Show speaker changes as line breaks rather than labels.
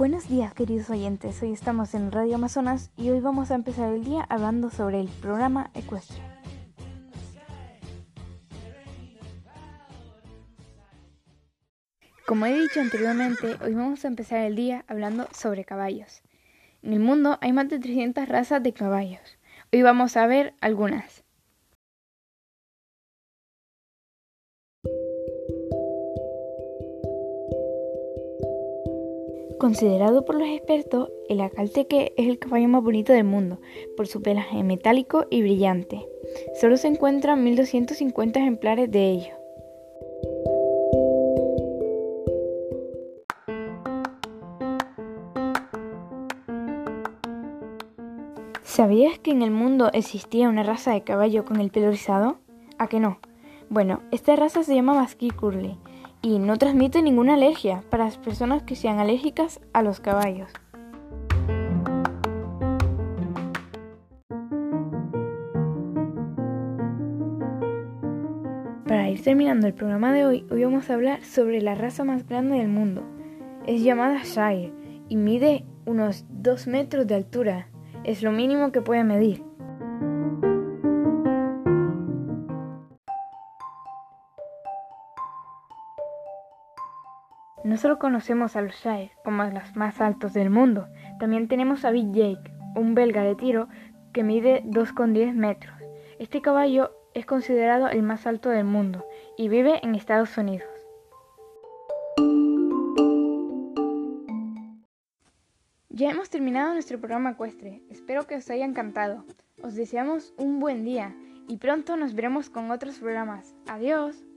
Buenos días queridos oyentes, hoy estamos en Radio Amazonas y hoy vamos a empezar el día hablando sobre el programa ecuestre. Como he dicho anteriormente, hoy vamos a empezar el día hablando sobre caballos. En el mundo hay más de 300 razas de caballos. Hoy vamos a ver algunas. Considerado por los expertos, el acalteque es el caballo más bonito del mundo, por su pelaje metálico y brillante. Solo se encuentran 1250 ejemplares de ellos. ¿Sabías que en el mundo existía una raza de caballo con el pelo rizado? ¿A que no? Bueno, esta raza se llama Basque Curly y no transmite ninguna alergia para las personas que sean alérgicas a los caballos. Para ir terminando el programa de hoy, hoy vamos a hablar sobre la raza más grande del mundo. Es llamada Shire y mide unos 2 metros de altura. Es lo mínimo que puede medir. No solo conocemos a los Shire como los más altos del mundo, también tenemos a Big Jake, un belga de tiro que mide 2,10 metros. Este caballo es considerado el más alto del mundo y vive en Estados Unidos. Ya hemos terminado nuestro programa ecuestre. Espero que os haya encantado. Os deseamos un buen día y pronto nos veremos con otros programas. Adiós.